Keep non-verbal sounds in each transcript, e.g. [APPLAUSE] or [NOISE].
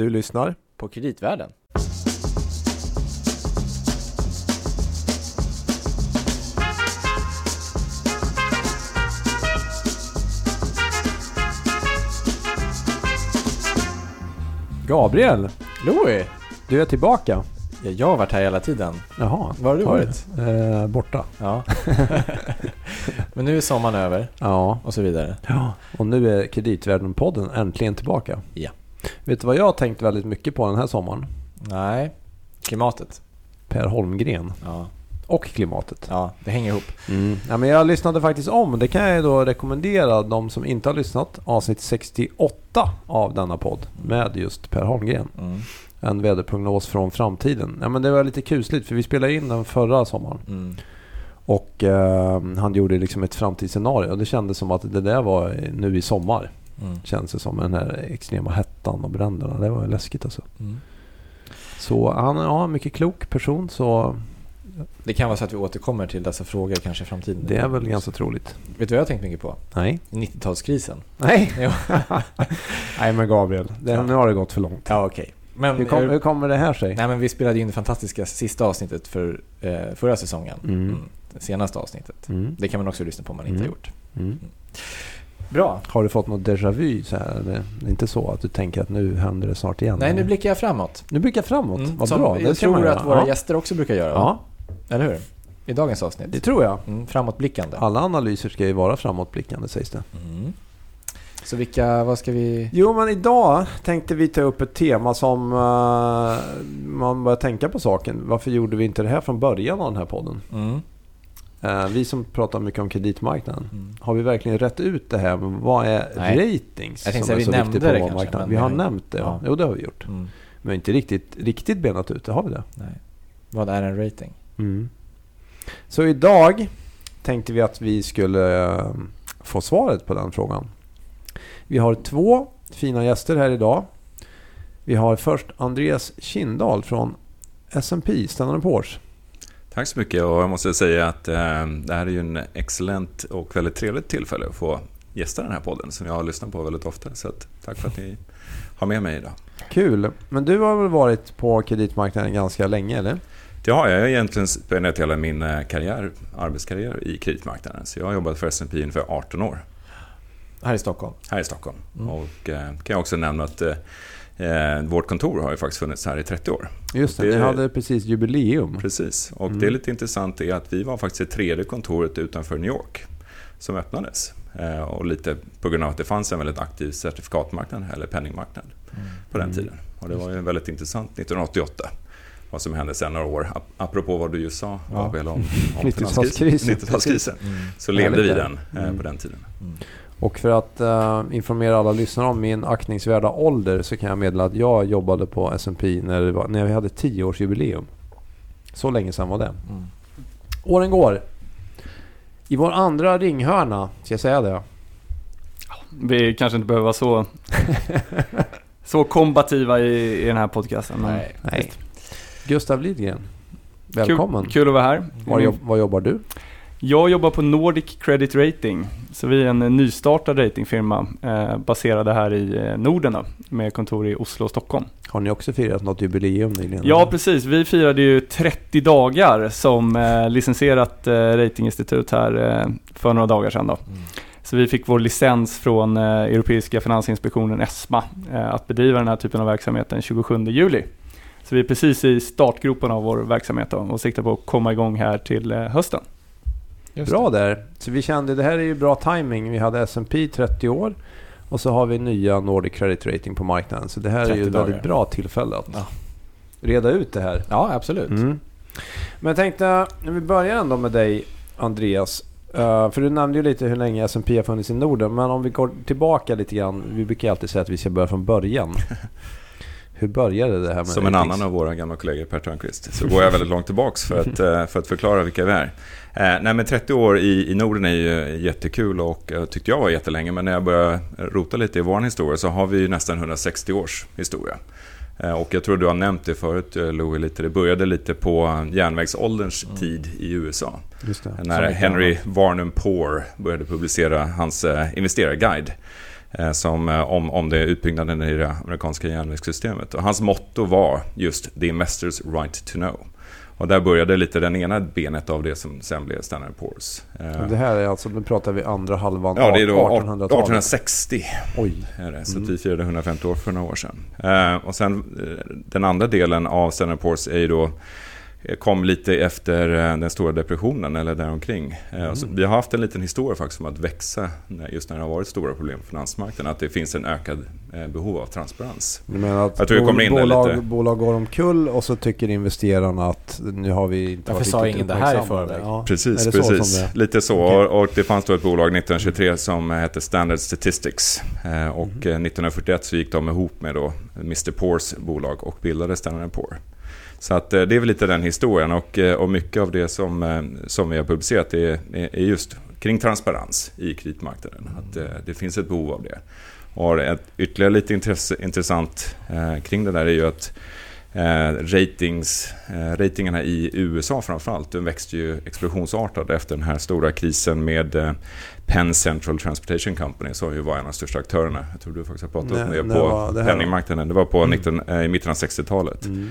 Du lyssnar på Kreditvärlden. Gabriel, Louis! du är tillbaka. Ja, jag har varit här hela tiden. Jaha. Var har du varit? Eh, borta. Ja. [LAUGHS] Men nu är sommaren över Ja. och så vidare. ja. Och nu är Kreditvärlden-podden äntligen tillbaka. Ja. Vet du vad jag har tänkt väldigt mycket på den här sommaren? Nej, klimatet. Per Holmgren. Ja, Och klimatet. ja det hänger ihop. Mm. Ja, men jag lyssnade faktiskt om. Det kan jag då rekommendera de som inte har lyssnat. Avsnitt 68 av denna podd med just Per Holmgren. Mm. En väderprognos från framtiden. Ja, men det var lite kusligt för vi spelade in den förra sommaren. Mm. Och eh, han gjorde liksom ett framtidsscenario. Och det kändes som att det där var nu i sommar. Mm. Känns det som den här extrema hettan och bränderna. Det var ju läskigt alltså. Mm. Så han är ja, en mycket klok person. Så Det kan vara så att vi återkommer till dessa frågor kanske i framtiden. det är väl ganska troligt. Vet du vad jag har tänkt mycket på? Nej. 90-talskrisen. Nej. [LAUGHS] [LAUGHS] Nej men Gabriel. Det, Ja. Nu har det gått för långt. Ja, okej. Men, Hur, kom, hur kommer det här sig? nej, men vi spelade in det fantastiska sista avsnittet för eh, förra säsongen. Mm. Det senaste avsnittet. Mm. Det kan man också lyssna på om man inte Mm. har gjort. Bra. Har du fått något déjà vu? Så här? Det är inte så att du tänker att nu händer det snart igen? Nej, nu blickar jag framåt. Nu blickar framåt. Mm, Vad bra. Det jag tror att våra ja. gäster också brukar göra. Ja, Eller hur? I dagens avsnitt. det tror jag. Mm, framåtblickande. Alla analyser ska ju vara framåtblickande sägs det. Mm. Så vilka, vad ska vi... Jo, men idag tänkte vi ta upp ett tema som eh, man börjar tänka på saken. Varför gjorde vi inte det här från början av den här podden? Mm. Eh, vi som pratar mycket om kreditmarknaden. Mm. Har vi verkligen rätt ut det här? Vad är Nej. ratings som är vi så viktigt på det vår kanske, marknad? Vi har nämnt det, ja. ja. Jo, det har vi gjort. Mm. Men inte riktigt, riktigt benat ut det. Har vi det? Nej. Vad är en rating? Mm. Så idag tänkte vi att vi skulle eh, få svaret på den frågan. Vi har två fina gäster här idag. Vi har först Andreas Kindahl från S&P Standard Poor's. Tack så mycket och jag måste säga att eh, det här är ju en excellent och väldigt trevligt tillfälle att få gästa den här podden som jag har lyssnat på väldigt ofta. Så tack för att ni har med mig idag. Kul! Men du har väl varit på kreditmarknaden ganska länge eller? Det har jag. Jag har egentligen spenderat hela min eh, karriär, arbetskarriär i kreditmarknaden. Så jag har jobbat för S&P ungefär 18 år Här i Stockholm. här i Stockholm. Mm. Och eh, kan jag också nämna att eh, eh, vårt kontor har ju faktiskt funnits här i 30 år. Just det, Det- ni hade precis jubileum. Precis. Och Mm. det är lite intressant är att vi var faktiskt det tredje kontoret utanför New York som öppnades. Eh, och lite på grund av att det fanns en väldigt aktiv certifikatmarknad, eller penningmarknad, på den Mm. tiden. Och det var ju väldigt intressant 1988. Vad som hände sen några år. Ap- Apropå vad du just sa, Ja. Abel, om, om [LAUGHS] 90-talskrisen. 90-talskrisen. [LAUGHS] Mm. Så levde vi den eh, Mm. på den tiden. Mm. Och för att eh, informera alla lyssnare om min aktningsvärda ålder så kan jag meddela att jag jobbade på S&P när, var, när vi hade 10-årsjubileum. Så länge sedan var det. Mm. Åren går. I vår andra ringhörna, ska jag säga det? Vi kanske inte behöver vara så, så kombativa i, i den här podcasten. Nej. Nej. Gustav Lidgren. Välkommen. Kul, kul att vara här. Var, jobb, var jobbar du? Jag jobbar på Nordic Credit Rating. Så vi är en nystartad ratingfirma eh, baserade här i eh, Norden då, med kontor i Oslo och Stockholm. Har ni också firat något jubileum nyligen? Ja, precis. Vi firade ju 30 dagar som eh, licensierat eh, ratinginstitut här eh, för några dagar sedan. Då. Mm. Så vi fick vår licens från eh, Europeiska finansinspektionen ESMA eh, att bedriva den här typen av verksamhet den 27 juli. Så vi är precis i startgropen av vår verksamhet då, och siktar på att komma igång här till eh, hösten. Just Bra det. där. Så vi kände det här är ju bra timing. Vi hade S&P 30 år och så har vi nya Nordic Credit Rating på marknaden. Så det här är 30 ju ett väldigt bra tillfälle att Ja. reda ut det här. Ja, absolut. Mm. Men jag tänkte, när vi börjar ändå med dig Andreas. Eh, för du nämnde ju lite hur länge S&P har funnits i Norden. Men om vi går tillbaka lite grann. Vi brukar ju alltid säga att vi ska börja från början. [LAUGHS] hur började det här med Som en annan av våra gamla kollegor, Per Törnqvist, så går jag väldigt långt tillbaks för att, eh, för att förklara vilka vi är. Eh, nej, men 30 år i, i Norden är ju jättekul och eh, tyckte jag var jättelänge, men när jag började rota lite i vår historia så har vi ju nästan 160 års historia. Och jag tror du har nämnt det förut, Louis, lite. det började lite på järnvägsålderns Mm. tid i USA. När Henry Varnum Poor började publicera hans investerarguide. Eh, som, eh, om, om det utbyggnaden i det amerikanska järnvägssystemet. Och hans motto var just “The investors right to know”. Och där började lite den ena benet av det som sen blev Standard Poor's. Och Det här är alltså, nu pratar vi andra halvan Ja, är då 1800-talet. 1860. Oj. Är det. Så Mm. vi firade 150 år för några år sedan. Eh, och sen eh, den andra delen av Standard Poor's är ju då eh, kom lite efter eh, den stora depressionen eller däromkring. Eh, så Mm. vi har haft en liten historia faktiskt om att växa när- just när det har varit stora problem på finansmarknaden. Att det finns en ökad eh, behov av transparens. Du menar att Jag tror vi kommer in bolag, lite. bolag går omkull och så tycker investerarna att nu har vi inte Varför sa ingen det här i förväg? Ja. Precis, så precis. det- Lite så. Okej. Och, det fanns då ett bolag 1923 som hette Standard Statistics. Eh, och eh, 1941 så gick de ihop med då Mr. Poors bolag och bildade Standard Poor. Så att eh, det är väl lite den historien och, eh, och mycket av det som, eh, som vi har publicerat är, är just kring transparens i kreditmarknaden. Att det finns ett behov av det. Och ett, ytterligare lite intresse, intressant eh, kring det där är ju att Eh, ratings, eh, ratingarna i USA framförallt, de växte ju explosionsartat efter den här stora krisen med eh, Penn Central Transportation Company som ju var en av de största aktörerna. Jag tror du faktiskt har pratat Nej, om det på det penningmarknaden. Det var på Mm. 19, eh, i mitten av 60-talet. Mm.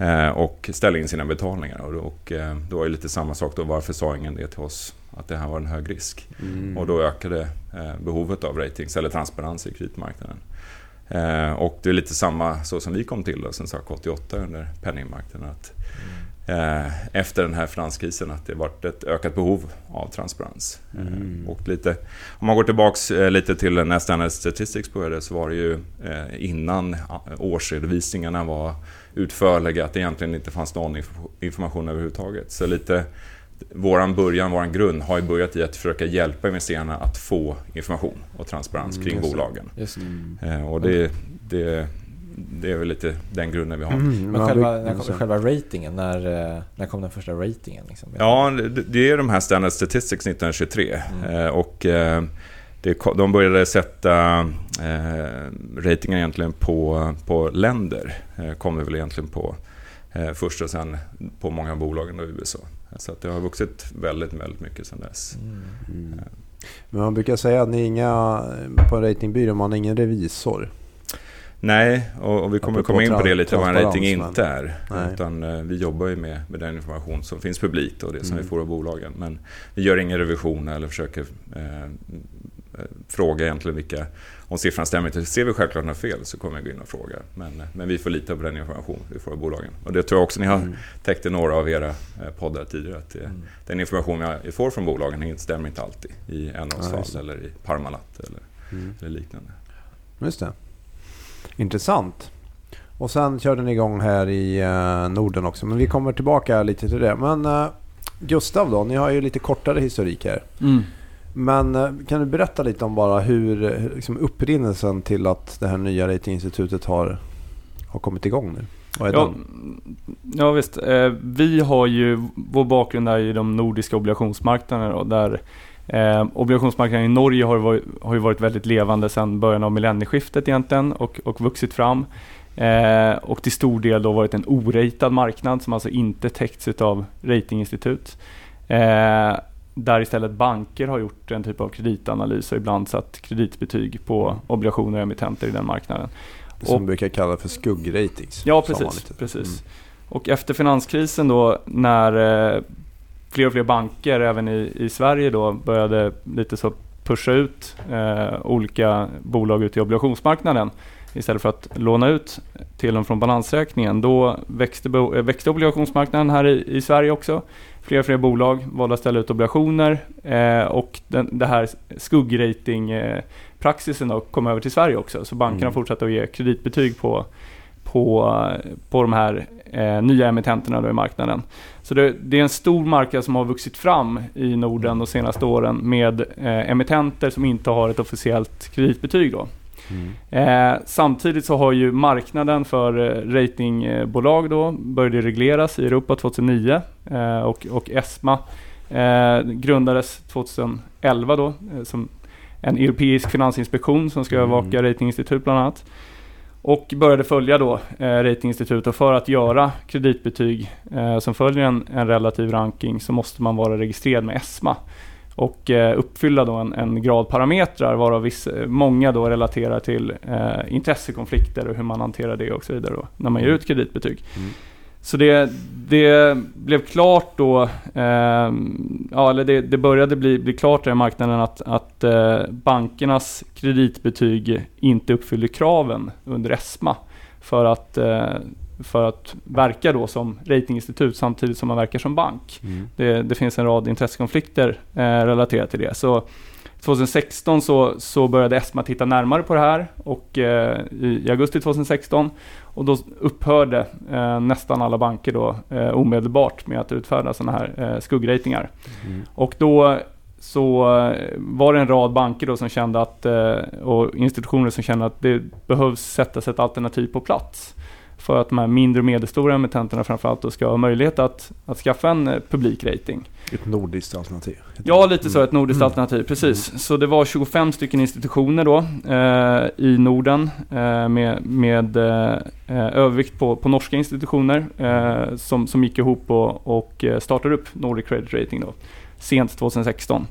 Eh, och ställde in sina betalningar. Och, och eh, då var det lite samma sak då. Varför sa ingen det till oss? Att det här var en hög risk. Mm. Och då ökade eh, behovet av ratings eller transparens i kreditmarknaden. Och det är lite samma så som vi kom till då, sen SAC 88 under penningmarknaden. Att, eh, efter den här finanskrisen att det varit ett ökat behov av transparens. Mm. Och lite, om man går tillbaks eh, lite till när Standard Statistics började så var det ju innan årsredovisningarna var utförliga att det egentligen inte fanns någon inf- information överhuvudtaget. Så lite våran början, våran grund har ju börjat i att försöka hjälpa investerarna att få information och transparens Mm, kring bolagen. Just det. Mm. Och det, det, det är väl lite den grunden vi har. Mm, Men man själva, när kom, själva ratingen, när, eh, när kom den första ratingen? Liksom? Ja, det, är de här Standard Statistics 1923. Mm. Eh, och det, de började sätta eh, ratingar egentligen på, på länder. Eh, kom det väl egentligen på eh, först och sen på många bolagen då i USA. Så det har vuxit väldigt, väldigt mycket sedan dess. Mm. Mm. Men man brukar säga att ni är inga, på en ratingbyrå, man är ingen revisor. Nej, och, och vi kommer komma in på det lite vad en rating inte är. Nej. Utan eh, vi jobbar ju med, med den information som finns publikt och det som Mm. vi får av bolagen. Men vi gör ingen revision eller försöker eh, eh, fråga egentligen vilka... Om siffrorna stämmer inte, ser vi självklart något fel så kommer jag gå in och fråga. Men, men vi får lita på den information vi får av bolagen. Och det tror jag också ni har Mm. täckt i några av era eh, poddar tidigare. Att det, Mm. Den information jag får från bolagen stämmer inte alltid i Enrons fall eller i Parmalat eller, Mm. eller liknande. Just det. Intressant. Och sen körde ni igång här i eh, Norden också. Men vi kommer tillbaka lite till det. Men eh, Gustav då, ni har ju lite kortare historik här. Mm. Men eh, kan du berätta lite om bara hur, liksom upprinnelsen till att det här nya ratinginstitutet har, har kommit igång nu? Ja, ja visst. Eh, vi har ju, vår bakgrund är i de nordiska obligationsmarknaderna då, där eh, obligationsmarknaden i Norge har, varit, har ju varit väldigt levande sedan början av millennieskiftet egentligen och, och vuxit fram. Eh, och till stor del då varit en oratad marknad som alltså inte täckts av ratinginstitut. Eh, där istället banker har gjort en typ av kreditanalys och ibland satt kreditbetyg på obligationer och emittenter i den marknaden. Det som och- brukar kallas för skuggratings. Ja, precis. precis. Mm. Och efter finanskrisen då när eh, fler och fler banker även i, i Sverige då började lite så pusha ut eh, olika bolag ut i obligationsmarknaden istället för att låna ut till dem från balansräkningen. Då växte, eh, växte obligationsmarknaden här i, i Sverige också. Fler och fler bolag valde att ställa ut obligationer eh, och den, det här skuggrating eh, praxisen då kom över till Sverige också. Så bankerna Mm. fortsatte att ge kreditbetyg på, på, på de här eh, nya emittenterna då i marknaden. Så det, det är en stor marknad som har vuxit fram i Norden de senaste åren med eh, emittenter som inte har ett officiellt kreditbetyg. Då. Mm. Eh, samtidigt så har ju marknaden för eh, ratingbolag då började regleras i Europa 2009 eh, och, och ESMA eh, grundades 2011 då eh, som en europeisk finansinspektion som ska Mm. övervaka ratinginstitut bland annat. Och började följa då eh, ratinginstitut och för att göra kreditbetyg eh, som följer en, en relativ ranking så måste man vara registrerad med ESMA. Och eh, uppfylla då en, en grad parametrar varav viss, många då relaterar till eh, intressekonflikter och hur man hanterar det och så vidare då, när man ger ut kreditbetyg. Mm. Så det, det blev klart då, eh, ja, eller det, det, började bli, bli klart i marknaden att, att eh, bankernas kreditbetyg inte uppfyllde kraven under ESMA för att, eh, för att verka då som ratinginstitut samtidigt som man verkar som bank. Mm. Det, det, finns en rad intressekonflikter eh, relaterat till det. Så 2016 så, så började ESMA titta närmare på det här och eh, i augusti 2016 och då upphörde eh, nästan alla banker då eh, omedelbart med att utfärda sådana här eh, skuggratingar. Mm. Och då så eh, var det en rad banker då som kände att, eh, och institutioner som kände att det behövs sättas ett alternativ på plats för att de här mindre och medelstora emittenterna framförallt då ska ha möjlighet att, att skaffa en eh, publikrating. Ett nordiskt alternativ? Ja, lite så. Ett nordiskt mm. alternativ, precis. Mm. Så det var 25 stycken institutioner då eh, i Norden eh, med, med eh, övervikt på, på norska institutioner eh, som, som gick ihop och, och startade upp Nordic Credit Rating då, sent 2016. Mm.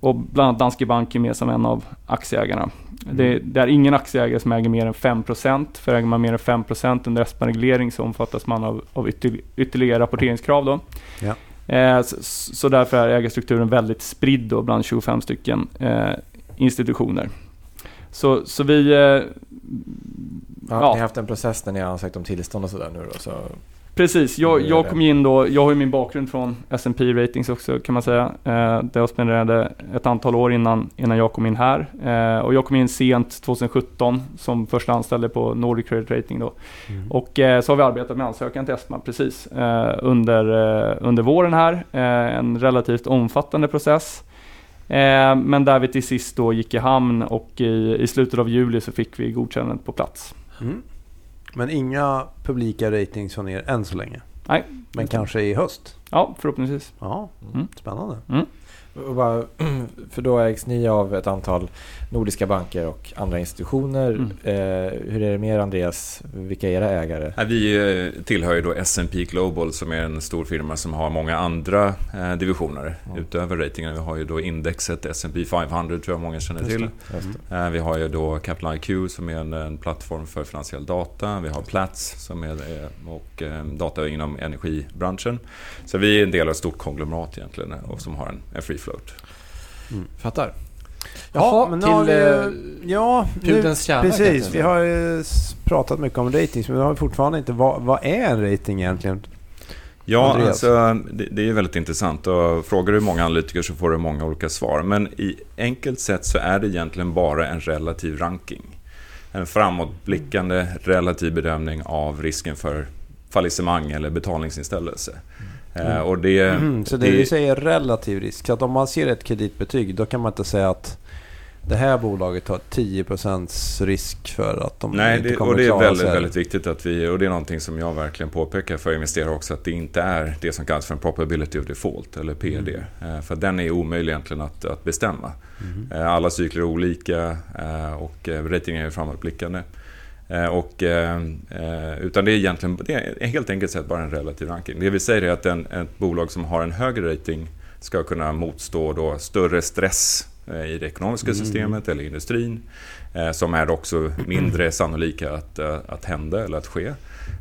Och bland annat Danske Bank är med som en av aktieägarna. Mm. Det, det, är ingen aktieägare som äger mer än 5%. För äger man mer än 5% under ESPA-reglering så omfattas man av, av ytter, ytterligare rapporteringskrav. Då. Ja. Eh, så, så, därför är ägarstrukturen väldigt spridd då bland 25 stycken eh, institutioner. Så, så vi... Eh, ja, ja. Ni har haft en process där ni har ansökt om tillstånd och sådär nu då? Så Precis, jag, jag kom in då, jag har ju min bakgrund från S&P Ratings också kan man säga. Eh, där jag spenderade ett antal år innan, innan jag kom in här. Eh, och jag kom in sent 2017 som första anställd på Nordic Credit Rating då. Mm. Och eh, så har vi arbetat med ansökan till ESMA precis eh, under, eh, under våren här. Eh, en relativt omfattande process. men där vi till sist då gick i hamn och i, i slutet av juli så fick vi godkännandet på plats. Mm. Men inga publika ratings från er än så länge? Nej. Men kanske i höst? Ja, förhoppningsvis. Ja, mm. Spännande. Mm. [CLEARS THROAT] För då ägs ni av ett antal nordiska banker och andra institutioner. Mm. Eh, hur är det med er Andreas? Vilka är era ägare? Vi eh, tillhör ju då S&P Global som är en stor firma som har många andra eh, divisioner mm. utöver ratingen. Vi har ju då indexet S&P 500 tror jag många känner till. Vi har ju då Capital IQ som är en, en, plattform för finansiell data. Vi har Plats som är och data inom energibranschen. Så vi är en del av ett stort konglomerat egentligen och som har en, en free float. Mm. Fattar. Jaha, men till vi, eh, ja, pudelns kärna. Precis, vi har ju pratat mycket om ratings men vi har fortfarande inte... Vad, vad är en rating egentligen? Ja, alltså, det, det, är väldigt intressant. Och frågar du många analytiker så får du många olika svar. Men i enkelt sätt så är det egentligen bara en relativ ranking. En framåtblickande relativ bedömning av risken för fallissemang eller betalningsinställelse. Mm. Uh, och det, mm, så det, det säger relativ risk. Så att om man ser ett kreditbetyg då kan man inte säga att det här bolaget har 10% risk för att de Nej, inte det, kommer och det är väldigt, sig. väldigt viktigt att vi, och det är någonting som jag verkligen påpekar för investerare också, att det inte är det som kallas för en probability of default, eller PD. Mm. Uh, för den är omöjlig egentligen att, att bestämma. Mm. Alla cykler är olika och ratingen är framåtblickande. Eh, och, eh, eh, utan det är egentligen det är helt enkelt sett bara en relativ ranking. Det vi säger är att en, ett bolag som har en högre rating ska kunna motstå då större stress i det ekonomiska mm. systemet mm. eller industrin. Som är också mindre sannolika att, att hända eller att ske.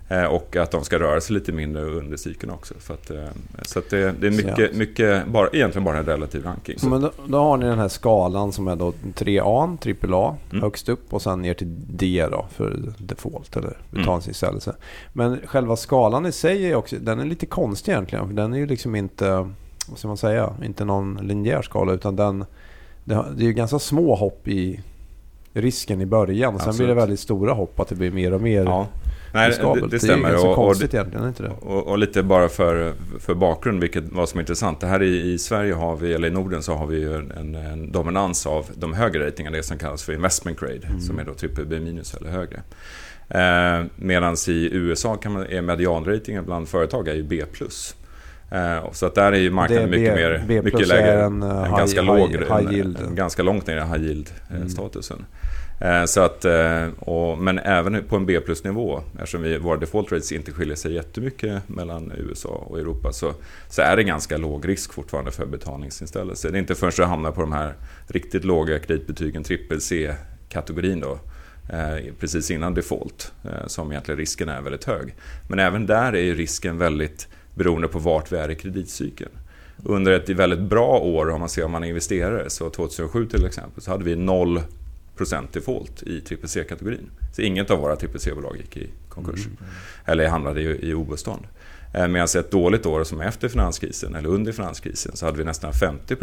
Eh, och att de ska röra sig lite mindre under cykeln också. För att, eh, så att det, det, är mycket, mycket bara, egentligen bara en relativ ranking. Men då, då, har ni den här skalan som är då 3A, AAA mm. högst upp och sen ner till D då för default eller betalningsinställelse. Mm. Men själva skalan i sig är också, den är lite konstig egentligen. För den är ju liksom inte, vad ska man säga, inte någon linjär skala utan den, det, är ju ganska små hopp i risken i början. Sen Absolut. blir det väldigt stora hopp att det blir mer och mer. Ja. Nej, det, det, stämmer. Det är så konstigt och, egentligen, inte det? Och, och, lite bara för, för bakgrund, vilket vad som är intressant. Det här i, i Sverige har vi, eller i Norden så har vi en, en dominans av de högre ratingarna, det som kallas för investment grade, mm. som är då trippel B minus eller högre. Eh, Medan i USA kan man, är medianratingen bland företag är ju B+. Eh, så att där är ju marknaden mycket, mer, mycket lägre. En, en, uh, ganska high, låg, high yield. En, ganska långt ner i high yield-statusen. Eh, mm. Eh, så att, eh, och, men även på en B plus-nivå, eftersom vi, våra default rates inte skiljer sig jättemycket mellan USA och Europa, så, så är det ganska låg risk fortfarande för betalningsinställelse. Det är inte förrän du hamnar på de här riktigt låga kreditbetygen, trippel C-kategorin då, eh, precis innan default, som egentligen risken är väldigt hög. Men även där är ju risken väldigt beroende på vart vi är i kreditcykeln. Under ett väldigt bra år, om man ser om man är investerare, så 2007 till exempel, så hade vi noll default i CCC-kategorin. Så inget av våra CCC-bolag gick i konkurs. Mm. Eller hamnade i, i obestånd. Eh, medan ett dåligt år som efter finanskrisen, eller under finanskrisen, så hade vi nästan 50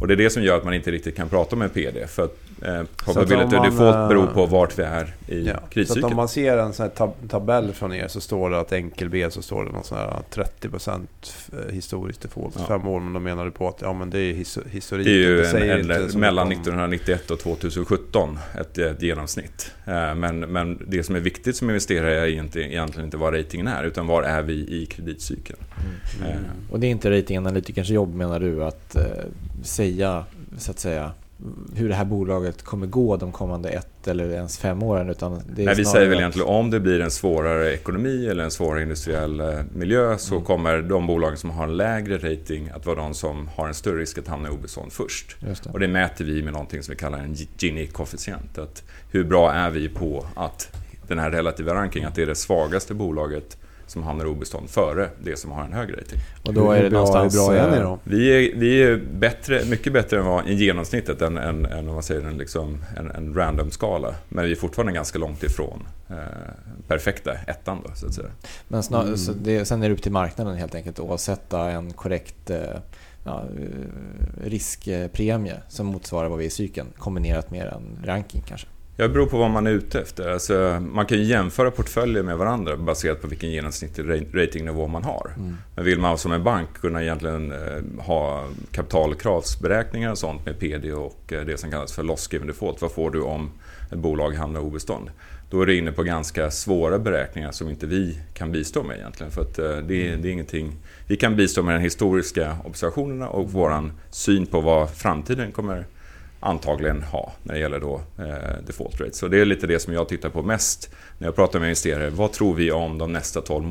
och det är det som gör att man inte riktigt kan prata om en PD. För att eh, probability man, default beror på vart vi är i ja, kriscykeln. Så om man ser en sån här tab tabell från er så står det att enkel B så står det någon sån här 30% eh, historiskt default. Ja. Fem år, men då menar du på att ja, men det är his historik. Det är ju en, en, mellan 1991 och 2017 ett, ett genomsnitt. Eh, men, men det som är viktigt som investerare är inte, egentligen inte vad ratingen är, utan var är vi i kreditcykeln. Mm. Mm. Och det är inte ratinganalytikerns jobb menar du att eh, säga, så att säga, hur det här bolaget kommer gå de kommande ett eller ens fem åren. Utan det är Nej, vi säger väl egentligen om det blir en svårare ekonomi eller en svårare industriell eh, miljö så mm. kommer de bolagen som har en lägre rating att vara de som har en större risk att hamna i obestånd först. Det. Och det mäter vi med någonting som vi kallar en Gini-koefficient. Hur bra är vi på att den här relativa rankingen, att det är det svagaste bolaget som hamnar i obestånd före det som har en hög rating. Och då är det bra, någonstans... Hur bra är ni då? Vi är, vi är bättre, mycket bättre än vad i genomsnittet än, än, än om man säger en, liksom, en, en random-skala. Men vi är fortfarande ganska långt ifrån eh, perfekta ettan då, så att säga. Men snar, mm. så det, sen är det upp till marknaden helt enkelt att åsätta en korrekt eh, ja, eh, riskpremie som motsvarar vad vi är i cykeln kombinerat med en ranking kanske. Ja, det beror på vad man är ute efter. Alltså, man kan ju jämföra portföljer med varandra baserat på vilken genomsnittlig ratingnivå man har. Mm. Men vill man som en bank kunna egentligen eh, ha kapitalkravsberäkningar och sånt med PD och eh, det som kallas för loss given default. Vad får du om ett bolag hamnar i obestånd? Då är du inne på ganska svåra beräkningar som inte vi kan bistå med egentligen. För att eh, det, är, det är ingenting... Vi kan bistå med de historiska observationerna och vår syn på vad framtiden kommer antagligen ha när det gäller då, eh, default rate. Så det är lite det som jag tittar på mest när jag pratar med investerare. Vad tror vi om de nästa 12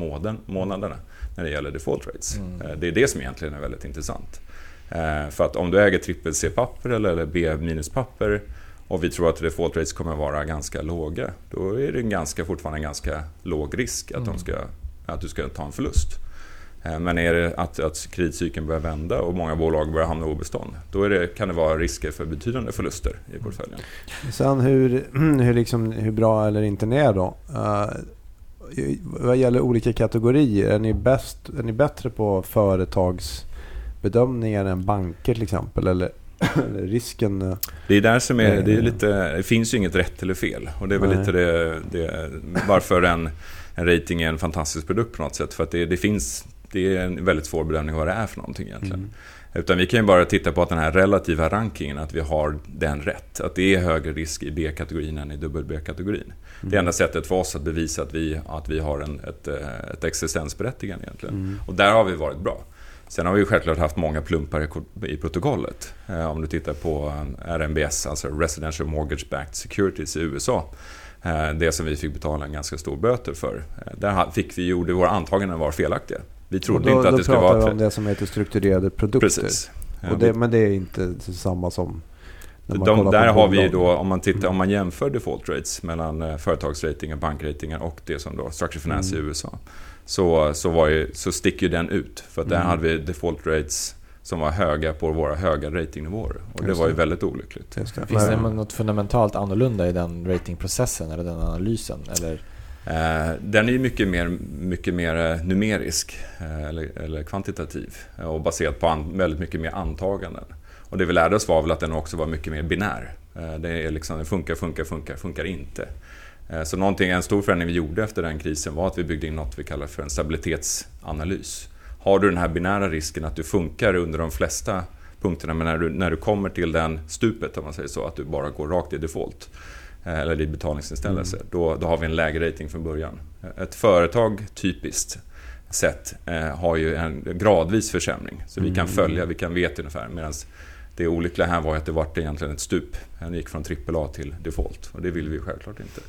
månaderna när det gäller default rates? Mm. Eh, det är det som egentligen är väldigt intressant. Eh, för att om du äger trippel C-papper eller B-minuspapper och vi tror att default rates kommer vara ganska låga, då är det en ganska, fortfarande en ganska låg risk att, mm. de ska, att du ska ta en förlust. Eh, men är det att, att kreditcykeln börjar vända och många bolag börjar hamna i obestånd, då det, kan det vara risker för betydande förluster i portföljen. Sen hur, [CLEARS THROAT] hur, liksom, hur bra eller inte ni är då? Uh, vad gäller olika kategorier, är ni, bäst, är ni bättre på företagsbedömningar än banker till exempel? Eller, [CLEARS THROAT] eller risken? Uh, det är där som är, det är lite, det finns ju inget rätt eller fel. Och det är väl nej. lite det, det varför en, en rating är en fantastisk produkt på något sätt. För att det, det finns det är en väldigt svår bedömning vad det är för någonting egentligen. Mm. Utan vi kan ju bara titta på att den här relativa rankingen, att vi har den rätt. Att det är högre risk i B-kategorin än i dubbel-B-kategorin. Mm. Det enda sättet för oss att bevisa att vi, att vi har en, ett, eh, ett existensberättigande egentligen. Mm. Och där har vi varit bra. Sen har vi självklart haft många plumpar i, protokollet. Eh, om du tittar på eh, RMBS, alltså Residential Mortgage Backed Securities i USA. det som vi fick betala en ganska stor böter för. där fick vi, gjorde våra antaganden var felaktiga. Vi trodde då, inte att det skulle vara... Då pratar vi om det som heter strukturerade produkter. Precis. Och det, men det är inte samma som... De, där har vi då, om man, tittar, om man jämför default rates mellan eh, företagsratingar, bankratingar och det som då structure finance mm. i USA. Så, så, var ju, så sticker ju den ut. För att där mm. hade vi default rates som var höga på våra höga ratingnivåer. Och det var ju väldigt olyckligt. Finns det något fundamentalt annorlunda i den ratingprocessen eller den analysen? Eller? Eh, den är ju mycket mer, mycket mer eh, numerisk eh, eller, eller kvantitativ och baserad på an, väldigt mycket mer antaganden. Och det vi lärde oss var väl att den också var mycket mer binär. Det är liksom, det funkar, funkar, funkar, funkar inte. Så någonting, en stor förändring vi gjorde efter den krisen var att vi byggde in något vi kallar för en stabilitetsanalys. Har du den här binära risken att du funkar under de flesta punkterna men när du, när du kommer till den stupet, om man säger så, att du bara går rakt i default eller i betalningsinställelse, mm. då, då har vi en lägre rating från början. Ett företag, typiskt sett, eh, har ju en gradvis försämring. Så vi kan mm. följa, vi kan veta ungefär. Medan det olyckliga här var att det var egentligen ett stup. Den gick från AAA till default och det vill vi självklart inte.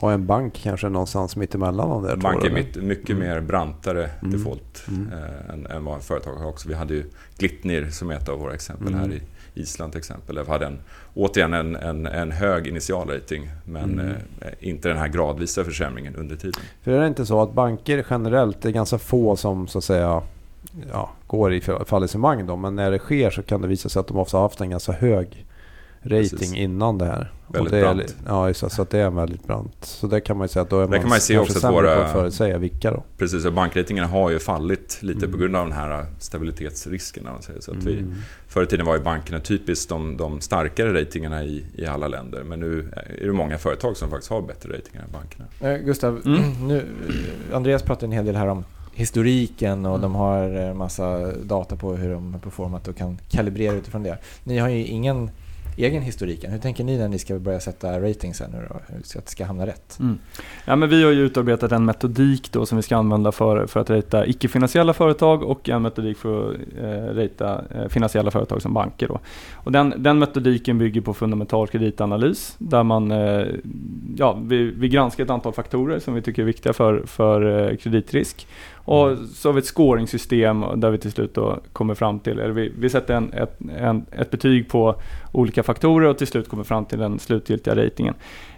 Och en bank kanske någonstans mittemellan de där En bank är mitt, mycket Mm. mer brantare Mm. default Mm. eh, än, än vad företag har också. Vi hade ju Glitnir som ett av våra exempel Mm. här i Island till exempel. Där vi hade en, återigen en, en, en hög initialrating men Mm. eh, inte den här gradvisa försämringen under tiden. För är det inte så att banker generellt, det är ganska få som så att säga ja, går i fallissemang då. Men när det sker så kan det visa sig att de ofta har haft en ganska hög rating Precis. innan det här. Väldigt det är, brant. Ja, just så att det är väldigt brant. Så det kan man ju säga att då är Där man, kan man se också sämre våra- på att förutsäga vilka då. Precis, och bankratingarna har ju fallit lite Mm. på grund av den här stabilitetsrisken. Så att vi, Mm. förr i tiden var ju bankerna typiskt de, de starkare ratingarna i, i alla länder. Men nu är det många företag som faktiskt har bättre ratingar än bankerna. Eh, Gustav, Mm. nu, eh, Andreas pratade en hel del här om historiken och Mm. de har eh, massa data på hur de har performat och kan kalibrera utifrån det. Ni har ju ingen egen historik än. Hur tänker ni när ni ska börja sätta ratings här nu då? Hur ska, att det ska hamna rätt? Mm. Ja, men vi har ju utarbetat en metodik då som vi ska använda för, för att rita icke-finansiella företag och en metodik för att eh, rita eh, finansiella företag som banker. Då. Och den, den metodiken bygger på fundamental kreditanalys där man eh, ja, vi, vi granskar ett antal faktorer som vi tycker är viktiga för, för eh, kreditrisk. Och så har vi ett scoringsystem där vi till slut då kommer fram till, eller vi, vi sätter en, ett, en, ett betyg på olika faktorer och till slut kommer fram till den slutgiltiga ratingen.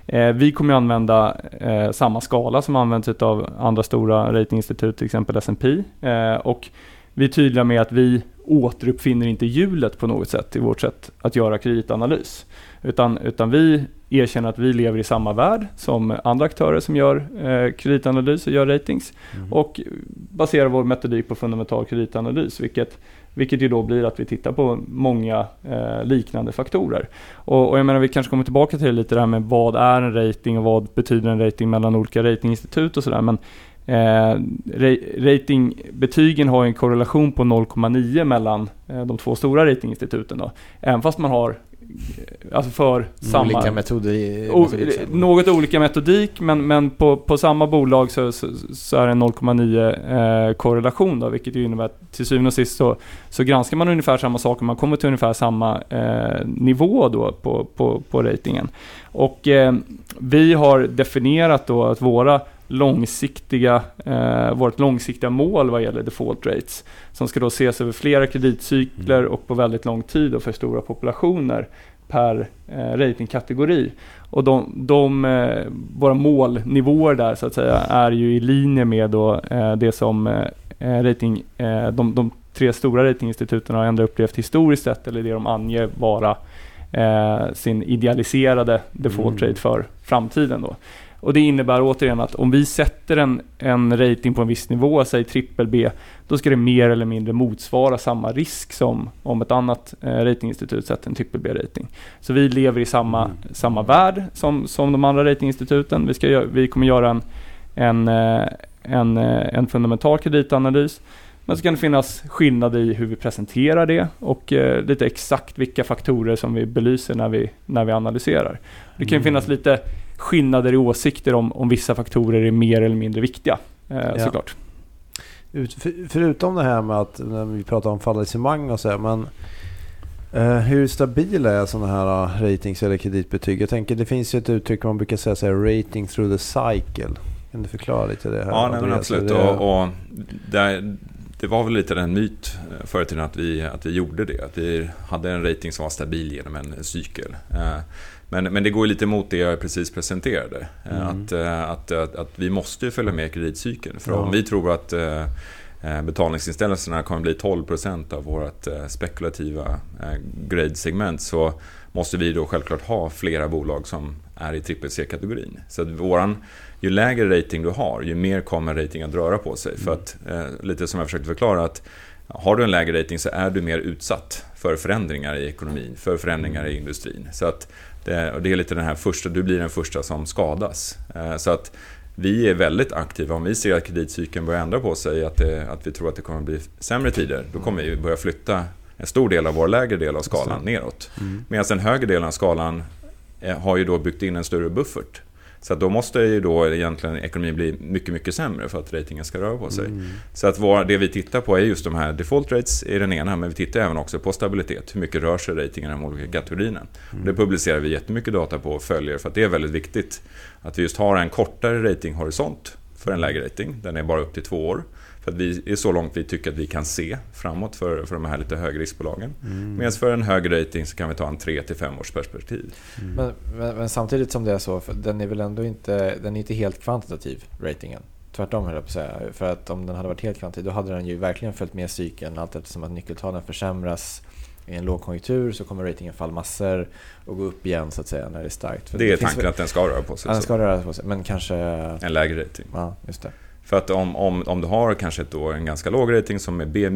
Eh, vi kommer använda eh, samma skala som används av andra stora ratinginstitut, till exempel S&P. Eh, och vi är tydliga med att vi återuppfinner inte hjulet på något sätt i vårt sätt att göra kreditanalys. Utan, utan vi erkänner att vi lever i samma värld som andra aktörer som gör eh, kreditanalys och gör ratings. Mm. Och baserar vår metodik på fundamental kreditanalys, vilket, vilket ju då blir att vi tittar på många eh, liknande faktorer. Och, och jag menar, vi kanske kommer tillbaka till det lite det här med vad är en rating och vad betyder en rating mellan olika ratinginstitut och sådär. Men eh, ra- ratingbetygen har en korrelation på 0,9 mellan eh, de två stora ratinginstituten. Då. Även fast man har alltså för samma... Olika metoder. O, något olika metodik men, men på, på samma bolag så, så, så är det en 0,9 eh, korrelation då, vilket ju innebär att till syvende och sist så, så granskar man ungefär samma saker, man kommer till ungefär samma eh, nivå då på, på, på ratingen. Och eh, vi har definierat då att våra långsiktiga, eh, vårt långsiktiga mål vad gäller default rates som ska då ses över flera kreditcykler och på väldigt lång tid och för stora populationer per eh, ratingkategori. Och de, de, eh, våra målnivåer där så att säga är ju i linje med då, eh, det som eh, rating, eh, de, de tre stora ratinginstituten har ändå upplevt historiskt sett eller det de anger vara eh, sin idealiserade default Mm. rate för framtiden. Då. Och det innebär återigen att om vi sätter en, en rating på en viss nivå, säg trippel B, då ska det mer eller mindre motsvara samma risk som om ett annat eh, ratinginstitut sätter en trippel B-rating. Så vi lever i samma, Mm. samma värld som, som de andra ratinginstituten. Vi, ska, vi kommer göra en, en, eh, en, eh, en fundamental kreditanalys. Men så kan det finnas skillnader i hur vi presenterar det och eh, lite exakt vilka faktorer som vi belyser när vi, när vi analyserar. Det kan Mm. finnas lite skillnader i åsikter om, om vissa faktorer är mer eller mindre viktiga. Eh, Ja. Såklart. Ut, för, förutom det här med att när vi pratar om fallissemang och så här, men eh, hur stabila är sådana här eh, ratings eller kreditbetyg? Jag tänker det finns ju ett uttryck man brukar säga så här, rating through the cycle. Kan du förklara lite det här? Ja, nej, men absolut. Är det- Och, och där, det var väl lite en myt eh, förr i tiden att vi, att vi gjorde det. Att vi hade en rating som var stabil genom en cykel. Eh, Men, men det går lite emot det jag precis presenterade. Eh, Mm. Att, eh, att, att, att vi måste följa med kreditcykeln. För Ja. om vi tror att eh, betalningsinställelserna kommer bli 12% av vårt spekulativa grade-segment så måste vi då självklart ha flera bolag som är i trippel C-kategorin. Så att våran, ju lägre rating du har, ju mer kommer ratingen att röra på sig. För att, lite som jag försökte förklara, att har du en lägre rating så är du mer utsatt för förändringar i ekonomin, för förändringar i industrin. Så att det, och det är lite den här första, du blir den första som skadas. Eh, Så att vi är väldigt aktiva. Om vi ser att kreditcykeln börjar ändra på sig, att, det, att vi tror att det kommer bli sämre tider, då kommer vi börja flytta en stor del av vår lägre del av skalan neråt. Mm. Medan den högre delen av skalan eh, har ju då byggt in en större buffert. Så då måste ju då egentligen ekonomin bli mycket, mycket sämre för att ratingen ska röra på sig. Mm. Så att vår, det vi tittar på är just de här default rates i den ena, men vi tittar även också på stabilitet. Hur mycket rör sig ratingen i de olika kategorierna? Mm. Det publicerar vi jättemycket data på och följer för att det är väldigt viktigt att vi just har en kortare ratinghorisont för en lägre rating. Den är bara upp till två år. För att vi är så långt vi tycker att vi kan se framåt för, för de här lite högriskbolagen. Mm. Medan för en hög rating så kan vi ta en 3-5 års perspektiv. Mm. Men, men, men samtidigt som det är så, för den är väl ändå inte, den är inte helt kvantitativ, ratingen. Tvärtom höll jag på att säga. För att om den hade varit helt kvantitativ då hade den ju verkligen följt med cykeln. Allt eftersom att nyckeltalen försämras i en lågkonjunktur så kommer ratingen falla massor och gå upp igen så att säga när det är starkt. För Det är finns tanken väl- att den ska röra på sig. Ja, den ska röra på sig, men kanske... En lägre rating. Ja, just det. För att om, om, om du har kanske ett år en ganska låg rating som är B-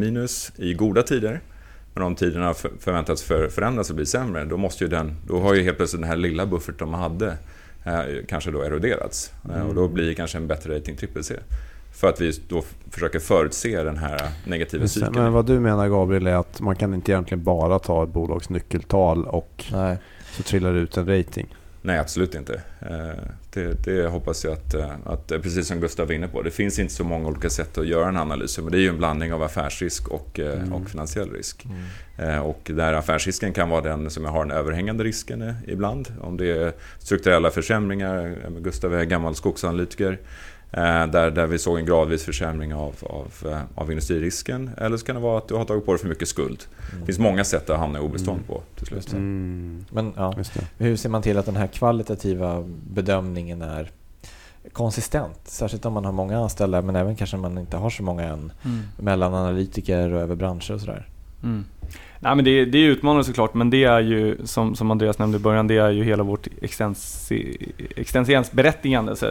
i goda tider men om tiderna för, förväntas för, förändras och bli sämre då måste ju den, då har ju helt plötsligt den här lilla bufferten man hade eh, kanske då eroderats. Eh, Mm. och då blir kanske en bättre rating trippel C. För att vi då försöker förutse den här negativa det. cykeln. Men vad du menar Gabriel är att man kan inte egentligen bara ta ett bolags nyckeltal och Nej. så trillar det ut en rating. Nej, absolut inte. Eh, Det, det hoppas jag att, eh, att, eh, precis som Gustav var inne på, det finns inte så många olika sätt att göra en analys. Men det är ju en blandning av affärsrisk och, Mm. och finansiell risk. Mm. Och där affärsrisken kan vara den som jag har den överhängande risken ibland. Om det är strukturella försämringar. Gustav är gammal skogsanalytiker. Eh, Där, där vi såg en gradvis försämring av, av, eh, av industririsken. Eller så kan det vara att du har tagit på dig för mycket skuld. Det finns många sätt att hamna i obestånd Mm. på till slut. Mm. Men ja, hur ser man till att den här kvalitativa bedömningen är konsistent? Särskilt om man har många anställda men även kanske man inte har så många än. Mm. Mellan analytiker och över branscher och sådär. Mm. Nej, men det, det är utmanande såklart, men det är ju som, som Andreas nämnde i början, det är ju hela vårt extensi, extensiensberättigande. Så,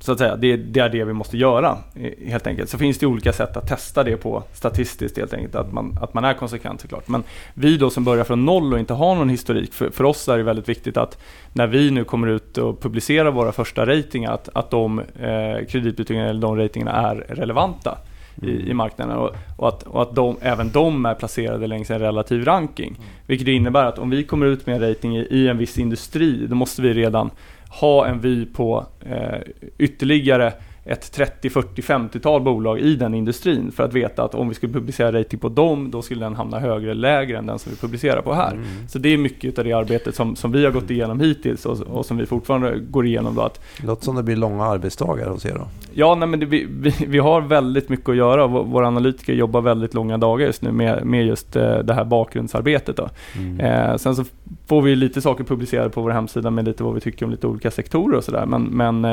så att säga, det, är det vi måste göra helt enkelt. Så finns det olika sätt att testa det på statistiskt helt enkelt, att man, att man är konsekvent såklart. Men vi då som börjar från noll och inte har någon historik, för, för oss är det väldigt viktigt att när vi nu kommer ut och publicerar våra första ratingar, att, att de eh, kreditbetygen eller de ratingarna är relevanta i, i marknaden och, och att, och att de, även de är placerade längs en relativ ranking. Vilket innebär att om vi kommer ut med en rating i, i en viss industri, då måste vi redan ha en vy på eh, ytterligare ett 30, 40, 50-tal bolag i den industrin för att veta att om vi skulle publicera rating på dem, då skulle den hamna högre eller lägre än den som vi publicerar på här. Mm. Så det är mycket av det arbetet som, som vi har gått igenom hittills och, och som vi fortfarande går igenom. Då, att Låter som det blir långa arbetsdagar hos er då. Ja, nej, men det, vi, vi, vi har väldigt mycket att göra. Vå- Våra analytiker jobbar väldigt långa dagar just nu med, med just eh, det här bakgrundsarbetet. Då. Mm. Eh, sen så får vi lite saker publicerade på vår hemsida med lite vad vi tycker om lite olika sektorer och sådär. Men, men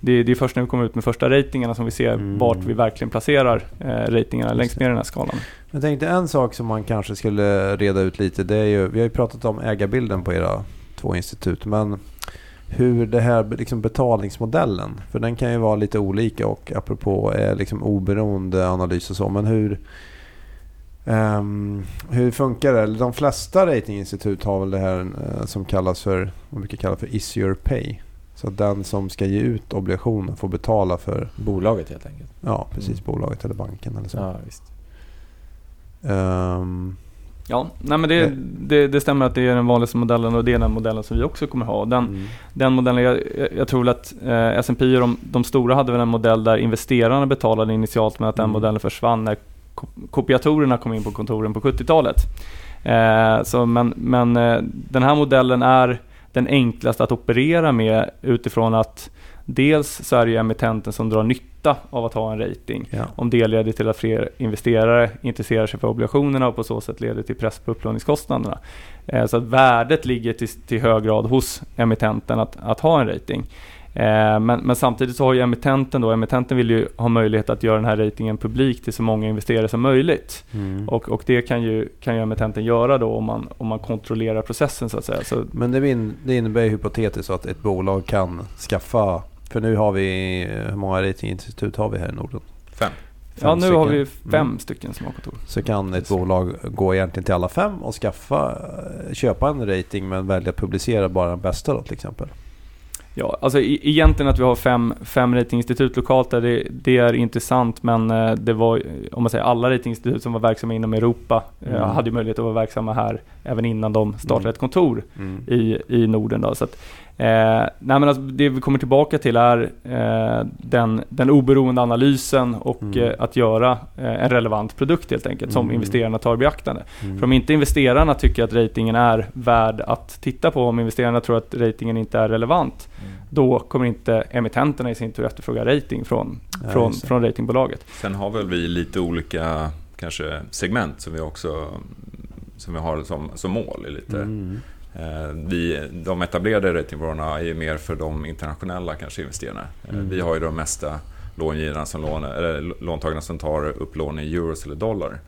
eh, det, det är först när vi kommer ut med första ratingarna som vi ser Mm. vart vi verkligen placerar eh, ratingarna Just längst ner i den här skalan. Jag tänkte en sak som man kanske skulle reda ut lite. Det är ju, vi har ju pratat om ägarbilden på era två institut. Men hur det här liksom betalningsmodellen. För den kan ju vara lite olika och apropå är liksom oberoende analys och så. Men hur, ehm, hur funkar det? De flesta ratinginstitut har väl det här eh, som kallas för, vad brukar kalla för is your pay. Så att den som ska ge ut obligationen får betala för, Bolaget helt enkelt. ja precis, Mm. bolaget eller banken eller så. Ja, visst. Ehm, Ja, nej, men det, det, det stämmer att det är den vanligaste modellen och det är den modellen som vi också kommer ha. Den, mm. Den modellen, jag, jag- tror att eh, S&P och de, de stora hade väl en modell där investerarna betalade initialt men att den Mm. modellen försvann när ko- kopiatorerna kom in på kontoren på 70-talet. Eh, så, men men eh, den här modellen är den enklaste att operera med utifrån att dels så är det ju emittenten som drar nytta av att ha en rating. Ja. Om det leder till att fler investerare intresserar sig för obligationerna och på så sätt leder till press på upplåningskostnaderna. Eh, Så att värdet ligger till, till hög grad hos emittenten att, att ha en rating. Eh, Men, men samtidigt så har ju emittenten då, emittenten vill ju ha möjlighet att göra den här ratingen publik till så många investerare som möjligt. Mm. Och, och det kan ju, kan ju emittenten göra då om man, om man kontrollerar processen så att säga. Så, Men det, in, det innebär ju hypotetiskt att ett bolag kan skaffa, för nu har vi, hur många ratinginstitut har vi här i Norden? Fem. ja, nu Fem har stycken. vi fem Mm. stycken som har kontor. Så kan ett bolag gå egentligen till alla fem och skaffa, köpa en rating men välja att publicera bara den bästa då till exempel. Ja, alltså e- egentligen att vi har fem, fem ratinginstitut lokalt där det, det är intressant men eh, det var, om man säger alla ratinginstitut som var verksamma inom Europa eh, Mm. hade möjlighet att vara verksamma här även innan de startade Mm. ett kontor Mm. i, i Norden. Då. Så att, Eh, nej men alltså det vi kommer tillbaka till är eh, den, den oberoende analysen och Mm. eh, att göra eh, en relevant produkt helt enkelt som Mm. investerarna tar i beaktande. Mm. För om inte investerarna tycker att ratingen är värd att titta på, om investerarna tror att ratingen inte är relevant, Mm. då kommer inte emittenterna i sin tur efterfråga rating från, Ja, från, från ratingbolaget. Sen har väl vi lite olika kanske segment som vi också som vi har som, som mål. i Lite. Mm. Eh, Vi, de etablerade ratingbyråerna är ju mer för de internationella kanske investerarna. Eh, Mm. Vi har ju de mesta långivarna som lån, eller låntagarna som tar upplån i euros eller dollar.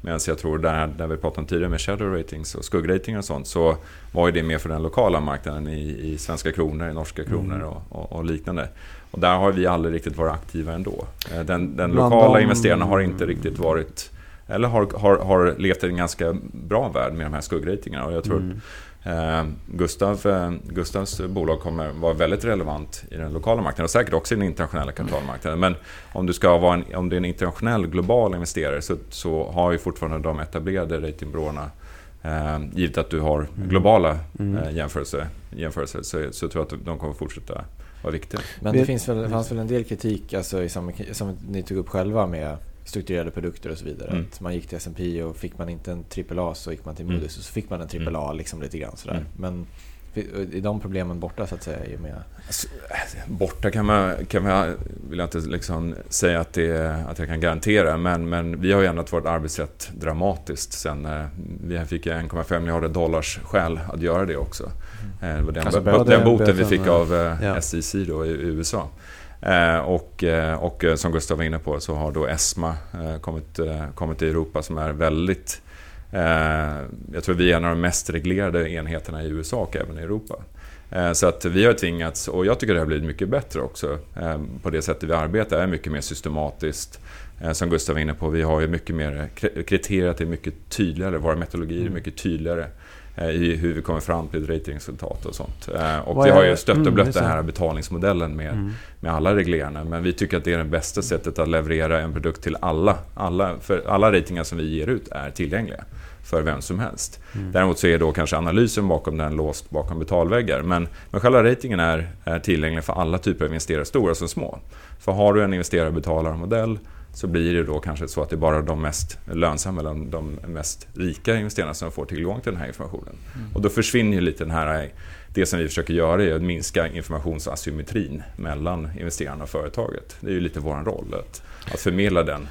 Medan jag tror där, där vi pratade om tidigare med shadow ratings och skuggrating och sånt så var ju det mer för den lokala marknaden i, i svenska kronor, i norska kronor Mm. och, och, och liknande. Och där har vi aldrig riktigt varit aktiva ändå. Eh, Den, den lokala de- investerarna har inte riktigt varit eller har, har, har levt i en ganska bra värld med de här skuggratingarna. Och jag tror Mm. Eh, Gustav, eh, Gustavs bolag kommer vara väldigt relevant i den lokala marknaden och säkert också i den internationella kapitalmarknaden. Men om, du ska vara en, om du är en internationell global investerare så, så har ju fortfarande de etablerade ratingbyråerna eh, givet att du har globala Mm. eh, jämförelser, jämförelser så, så tror jag att de kommer fortsätta vara viktiga. Men det finns väl, fanns väl en del kritik alltså, i samma, som ni tog upp själva med strukturerade produkter och så vidare. Mm. Att man gick till S&P och fick man inte en AAA så gick man till Mm. Moody's och så fick man en AAA liksom lite grann sådär. Mm. Men är de problemen borta så att säga i och med... Alltså, Borta kan man, kan man vill jag inte liksom säga att, det, att jag kan garantera, men, men vi har ju ändrat vårt arbetssätt dramatiskt sen eh, vi fick 1,5 miljarder dollars skäl att göra det också. Eh, Det var den, Alltså, den boten vi fick av eh, Ja. SEC då i USA. Eh, Och, eh, och eh, som Gustav var inne på så har då ESMA kommit, kommit till Europa som är väldigt jag tror vi är en av de mest reglerade enheterna i USA och även i Europa. Så att vi har tvingats, och jag tycker det har blivit mycket bättre också, på det sättet vi arbetar är mycket mer systematiskt. Som Gustav var inne på, vi har ju mycket mer, kri- kriteriet är mycket tydligare, våra metodologier är Mm. mycket tydligare i hur vi kommer fram till ett ratingresultat och sånt. Eh, Och Vad vi har ju stött och mm, blött just den här betalningsmodellen med, Mm. med alla reglerna. Men vi tycker att det är det bästa sättet att leverera en produkt till alla. alla för alla ratingar som vi ger ut är tillgängliga för vem som helst. Mm. Däremot så är då kanske analysen bakom den låst bakom betalväggar. Men, men själva ratingen är, är tillgänglig för alla typer av investerare, stora som små. För har du en investerarbetalarmodell så blir det då kanske så att det är bara de mest lönsamma eller de mest rika investerarna som får tillgång till den här informationen. Och då försvinner ju lite den här det som vi försöker göra är att minska informationsasymmetrin mellan investerarna och företaget. Det är ju lite vår roll att, att förmedla den,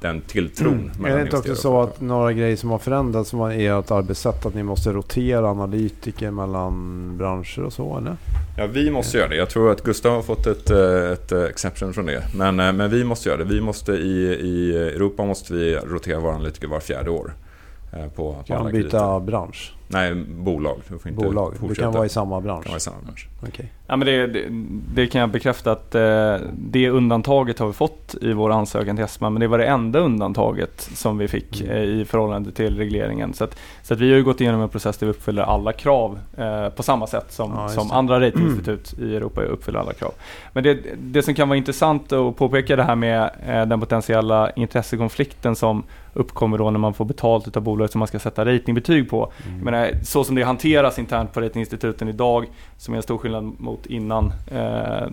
den tilltron Mm. Är det inte också så att några grejer som har förändrats som är ert arbetssätt att ni måste rotera analytiker mellan branscher och så eller? Ja, vi måste göra det. Jag tror att Gustav har fått ett, eh, ett eh, exception från det. Men, eh, men vi måste göra det. Vi måste i, I Europa måste vi rotera våra analytiker var fjärde år. På, på Kan byta krediter. bransch? Nej, bolag. Du får inte Bolag? Det fortsätta. kan vara i samma bransch? kan vara i samma bransch. Okej. Ja, men det, det, det kan jag bekräfta att eh, det undantaget har vi fått i vår ansökan till ESMA, men det var det enda undantaget som vi fick Mm. eh, i förhållande till regleringen. Så, att, så att vi har ju gått igenom en process där vi uppfyller alla krav eh, på samma sätt som, Ja, som andra ratinginstitut i Europa uppfyller alla krav. Men det, det som kan vara intressant att påpeka det här med eh, den potentiella intressekonflikten som uppkommer då när man får betalt av bolaget som man ska sätta ratingbetyg på. Mm. Menar, så som det hanteras internt på ratinginstituten idag, som är en stor skillnad mot innan eh,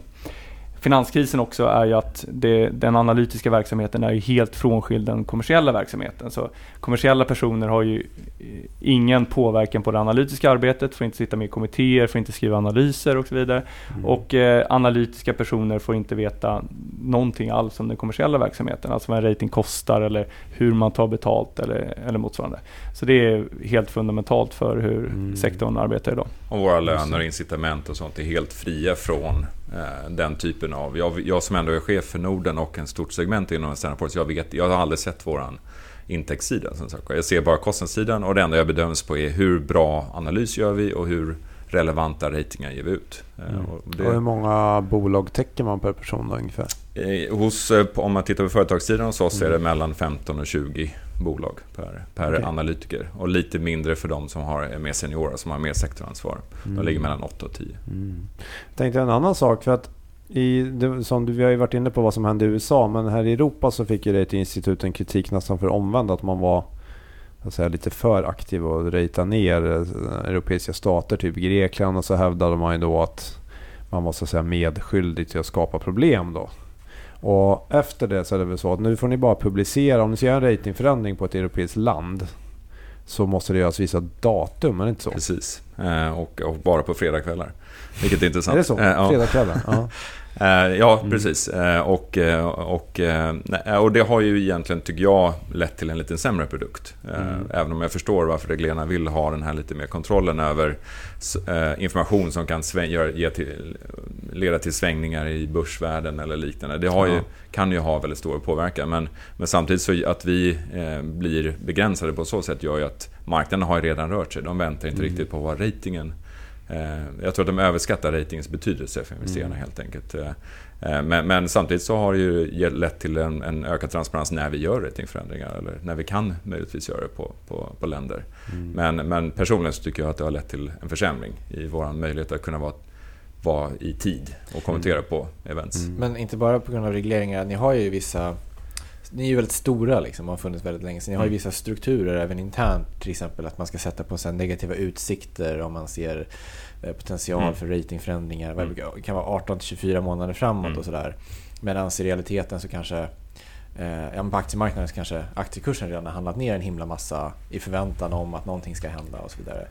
finanskrisen också, är ju att det, den analytiska verksamheten är ju helt frånskild den kommersiella verksamheten. Så kommersiella personer har ju eh, ingen påverkan på det analytiska arbetet, får inte sitta med i kommittéer, får inte skriva analyser och så vidare. Mm. Och eh, analytiska personer får inte veta någonting alls om den kommersiella verksamheten, alltså vad en rating kostar eller hur man tar betalt eller, eller motsvarande. Så det är helt fundamentalt för hur Mm. sektorn arbetar idag. Och våra löner och incitament och sånt är helt fria från den typen av... Jag, jag som ändå är chef för Norden och en stort segment inom Standard jag, vet, jag har aldrig sett våran intäktssida. Som sagt. Jag ser bara kostnadssidan och det enda jag bedöms på är hur bra analys gör vi och hur relevanta ratingar ger vi ut. Eh, Mm. och Och hur många bolag täcker man per person då, ungefär? Eh, Hos, eh, om man tittar på företagssidan hos oss Mm. är det mellan 15 och 20 bolag per, per Okej. analytiker. Och lite mindre för de som har, är mer seniora, som har mer sektoransvar. De ligger mellan 8 och 10. Mm. Jag tänkte en annan sak. för att i, det, som du, Vi har ju varit inne på vad som hände i USA. Men här i Europa så fick ju ratinginstituten kritik nästan för omvänd. Att man var att säga, lite för aktiv och rejta ner eh, europeiska stater, typ Grekland. Och så hävdade man ju då att man var så att säga medskyldig till att skapa problem då. Och efter det så är det väl så att nu får ni bara publicera, om ni ska göra en ratingförändring på ett europeiskt land så måste det göras vissa datum, är det inte så? Precis, eh, och, och bara på fredagskvällar. Vilket är intressant. Är det så? Eh, ja. [LAUGHS] Ja. Eh, ja, Mm. precis. Eh, och, eh, och, och det har ju egentligen, tycker jag, lett till en lite sämre produkt. Mm. Även om jag förstår varför reglerarna vill ha den här lite mer kontrollen över information som kan sväng, till, leda till svängningar i börsvärden eller liknande. Det har ju, kan ju ha väldigt stor påverkan. Men, men samtidigt så att vi blir begränsade på så sätt gör ju att marknaden har redan rört sig. De väntar inte Mm. riktigt på vad ratingen Jag tror att de överskattar ratingens betydelse för investerarna Mm. helt enkelt. Eh, eh, Men, men samtidigt så har det ju lett till en, en ökad transparens när vi gör ratingförändringar eller när vi kan möjligtvis göra det på, på, på länder. Mm. Men, men personligen så tycker jag att det har lett till en försämring i vår möjlighet att kunna vara, vara i tid och kommentera på events. Mm. Men inte bara på grund av regleringar. Ni har ju vissa... Ni är ju väldigt stora liksom och har funnits väldigt länge. Så ni har ju Mm. vissa strukturer även internt. Till exempel att man ska sätta på så här negativa utsikter om man ser eh, potential Mm. för ratingförändringar. Mm. Det kan vara 18 till 24 månader framåt Mm. och sådär. Medan i realiteten så kanske eh, ja, på aktiemarknaden så kanske aktiekursen redan har handlat ner en himla massa i förväntan om att någonting ska hända och så vidare.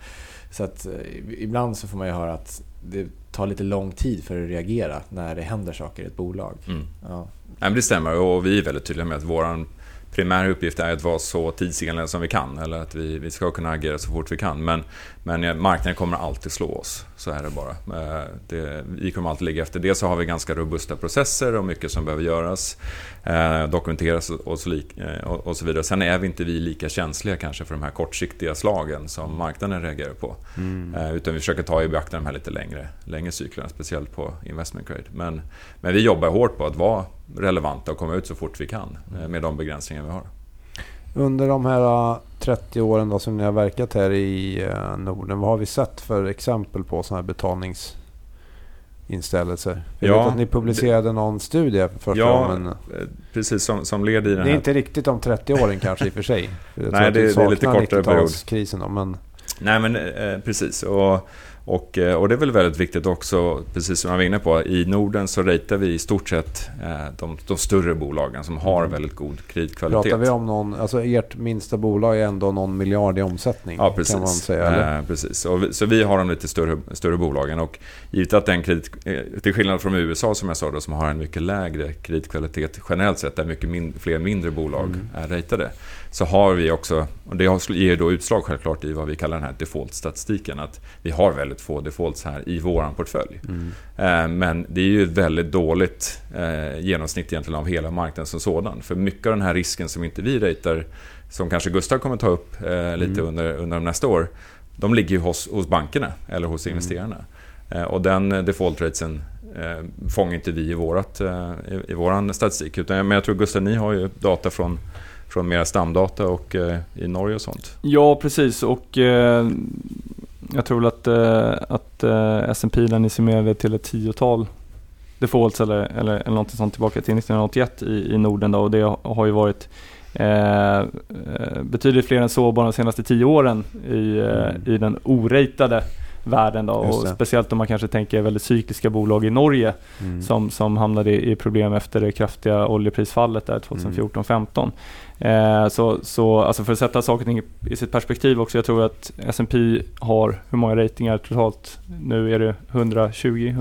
Så att eh, ibland så får man ju höra att det tar lite lång tid för att reagera när det händer saker i ett bolag. Mm. Ja. Nej, men det stämmer och vi är väldigt tydliga med att vår primära uppgift är att vara så tidsenliga som vi kan. Eller att vi, vi ska kunna agera så fort vi kan. Men, men marknaden kommer alltid slå oss. Så är det bara. Eh, Det, vi kommer alltid ligga efter. Dels så har vi ganska robusta processer och mycket som behöver göras. Eh, dokumenteras och, så eh, och, och så vidare. Sen är vi inte vi lika känsliga kanske för de här kortsiktiga slagen som marknaden reagerar på. Mm. Eh, Utan vi försöker ta i beaktande de här lite längre, längre cyklerna, speciellt på investment grade. Men, men vi jobbar hårt på att vara relevanta och komma ut så fort vi kan eh, med de begränsningar vi har. Under de här eh, 30 åren då som ni har verkat här i eh, Norden, vad har vi sett för exempel på sådana här betalningsinställelser? Jag Ja, vet att ni publicerade någon studie för första Ja, gången. eh, precis som, som led i den Det är här... inte riktigt om 30 åren kanske i och för sig. [LAUGHS] För Nej, det- det är lite kortare period. 90-talskrisen då, men Nej men eh, precis. Och, och, eh, och det är väl väldigt viktigt också, precis som jag var inne på, i Norden så ratear vi i stort sett eh, de, de större bolagen som har Mm. väldigt god kreditkvalitet. pratar vi om någon, alltså ert minsta bolag är ändå någon miljard i omsättning. Ja, precis. Kan man säga, eller? Eh, precis. Vi, så vi har de lite större, större bolagen. Och givet att den kredit, eh, till skillnad från USA som jag sa då, som har en mycket lägre kreditkvalitet generellt sett, där mycket min, fler mindre bolag Mm. är ratade. Så har vi också, och det ger då utslag självklart i vad vi kallar den här default-statistiken. Att vi har väldigt få defaults här i våran portfölj. Mm. Eh, Men det är ju ett väldigt dåligt eh, genomsnitt egentligen av hela marknaden som sådan. För mycket av den här risken som inte vi ratear, som kanske Gustav kommer ta upp eh, lite Mm. under, under de nästa år, de ligger ju hos, hos bankerna eller hos Mm. investerarna. Och den default ratesen eh, fångar inte vi i, vårat, i, i våran statistik. Utan, men jag tror Gustav, ni har ju data från, från mera stamdata och eh, i Norge och sånt. Ja, precis. Och eh, jag tror att, eh, att S&P den summerade till ett tiotal defaults eller, eller, eller något sånt tillbaka till 1981 i, i Norden. Då, och det har ju varit eh, betydligt fler än så bara de senaste tio åren i, Mm. i den oratade världen. Då, och speciellt om man kanske tänker väldigt cykliska bolag i Norge Mm. som, som hamnade i i problem efter det kraftiga oljeprisfallet där 2014-15. Eh, så, så alltså för att sätta saker i- i sitt perspektiv också. Jag tror att S&P har, hur många ratingar totalt? Nu är det 120,